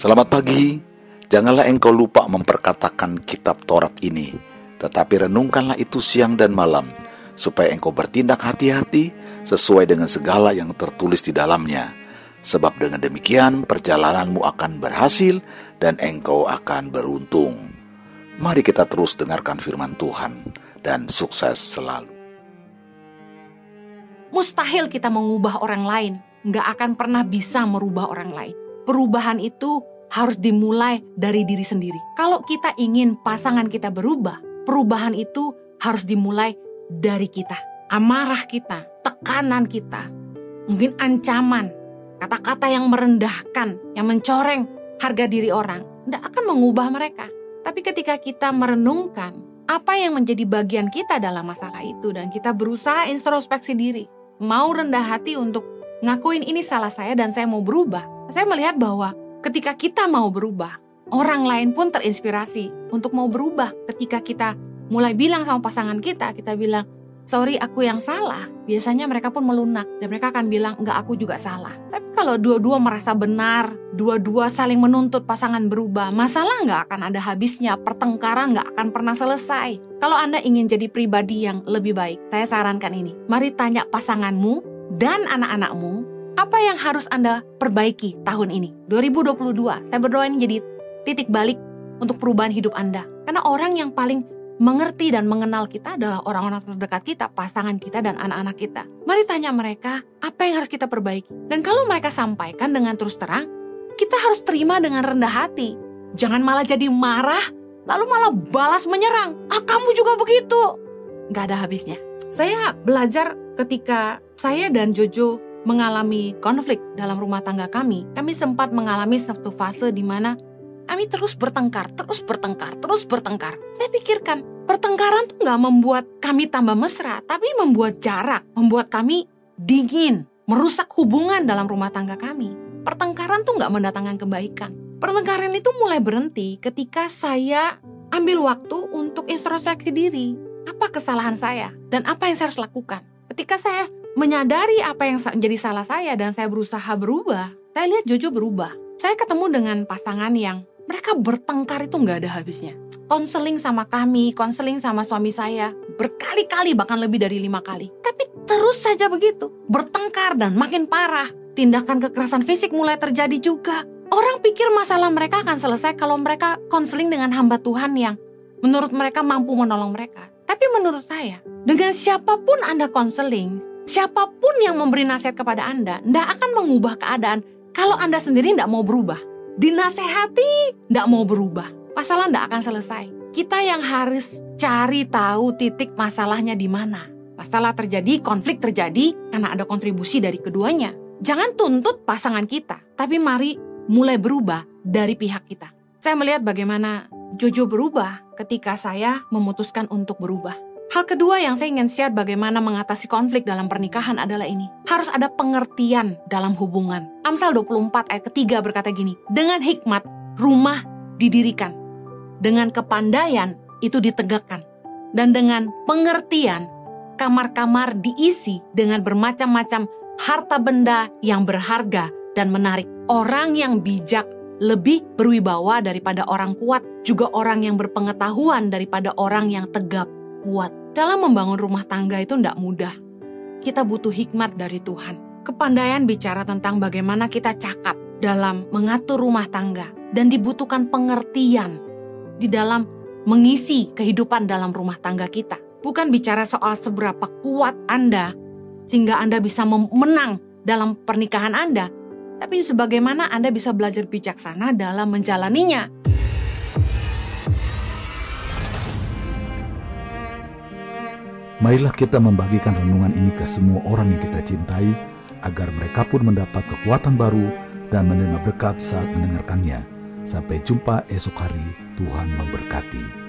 Selamat pagi. Janganlah engkau lupa memperkatakan kitab Taurat ini, tetapi renungkanlah itu siang dan malam, supaya engkau bertindak hati-hati sesuai dengan segala yang tertulis di dalamnya. Sebab dengan demikian perjalananmu akan berhasil dan engkau akan beruntung. Mari kita terus dengarkan firman Tuhan dan sukses selalu. Mustahil kita mengubah orang lain, nggak akan pernah bisa merubah orang lain. Perubahan itu harus dimulai dari diri sendiri. Kalau kita ingin pasangan kita berubah, perubahan itu harus dimulai dari kita. Amarah kita, tekanan kita, mungkin ancaman, kata-kata yang merendahkan, yang mencoreng harga diri orang, tidak akan mengubah mereka. Tapi ketika kita merenungkan apa yang menjadi bagian kita dalam masalah itu dan kita berusaha introspeksi diri, mau rendah hati untuk ngakuin ini salah saya dan saya mau berubah. Saya melihat bahwa ketika kita mau berubah, orang lain pun terinspirasi untuk mau berubah. Ketika kita mulai bilang sama pasangan kita, kita bilang, sorry aku yang salah, biasanya mereka pun melunak dan mereka akan bilang, enggak aku juga salah. Tapi kalau dua-dua merasa benar, dua-dua saling menuntut pasangan berubah, masalah nggak akan ada habisnya, pertengkaran nggak akan pernah selesai. Kalau Anda ingin jadi pribadi yang lebih baik, saya sarankan ini. Mari tanya pasanganmu dan anak-anakmu apa yang harus Anda perbaiki tahun ini? 2022, saya berdoa ini jadi titik balik untuk perubahan hidup Anda. Karena orang yang paling mengerti dan mengenal kita adalah orang-orang terdekat kita, pasangan kita, dan anak-anak kita. Mari tanya mereka, apa yang harus kita perbaiki? Dan kalau mereka sampaikan dengan terus terang, kita harus terima dengan rendah hati. Jangan malah jadi marah, lalu malah balas menyerang. Ah, kamu juga begitu. Gak ada habisnya. Saya belajar ketika saya dan Jojo mengalami konflik dalam rumah tangga kami, kami sempat mengalami satu fase di mana kami terus bertengkar, terus bertengkar, terus bertengkar. Saya pikirkan, pertengkaran tuh nggak membuat kami tambah mesra, tapi membuat jarak, membuat kami dingin, merusak hubungan dalam rumah tangga kami. Pertengkaran tuh nggak mendatangkan kebaikan. Pertengkaran itu mulai berhenti ketika saya ambil waktu untuk introspeksi diri. Apa kesalahan saya dan apa yang saya harus lakukan? Ketika saya menyadari apa yang menjadi salah saya dan saya berusaha berubah, saya lihat Jojo berubah. Saya ketemu dengan pasangan yang mereka bertengkar itu nggak ada habisnya. Konseling sama kami, konseling sama suami saya, berkali-kali bahkan lebih dari lima kali. Tapi terus saja begitu, bertengkar dan makin parah. Tindakan kekerasan fisik mulai terjadi juga. Orang pikir masalah mereka akan selesai kalau mereka konseling dengan hamba Tuhan yang menurut mereka mampu menolong mereka. Tapi menurut saya, dengan siapa pun Anda konseling, Siapa pun yang memberi nasihat kepada Anda, tidak akan mengubah keadaan kalau Anda sendiri tidak mau berubah. Dinasehati, tidak mau berubah. Masalah tidak akan selesai. Kita yang harus cari tahu titik masalahnya di mana. Masalah terjadi, konflik terjadi karena ada kontribusi dari keduanya. Jangan tuntut pasangan kita, tapi mari mulai berubah dari pihak kita. Saya melihat bagaimana Jojo berubah ketika saya memutuskan untuk berubah. Hal kedua yang saya ingin share bagaimana mengatasi konflik dalam pernikahan adalah ini. Harus ada pengertian dalam hubungan. Amsal 24 ayat ketiga berkata gini, Dengan hikmat rumah didirikan, dengan kepandaian itu ditegakkan, dan dengan pengertian kamar-kamar diisi dengan bermacam-macam harta benda yang berharga dan menarik. Orang yang bijak lebih berwibawa daripada orang kuat, juga orang yang berpengetahuan daripada orang yang tegap kuat. Dalam membangun rumah tangga itu tidak mudah. Kita butuh hikmat dari Tuhan. Kepandaian bicara tentang bagaimana kita cakap dalam mengatur rumah tangga dan dibutuhkan pengertian di dalam mengisi kehidupan dalam rumah tangga kita. Bukan bicara soal seberapa kuat Anda sehingga Anda bisa menang dalam pernikahan Anda, tapi sebagaimana Anda bisa belajar bijaksana dalam menjalaninya. Marilah kita membagikan renungan ini ke semua orang yang kita cintai, agar mereka pun mendapat kekuatan baru dan menerima berkat saat mendengarkannya. Sampai jumpa esok hari, Tuhan memberkati.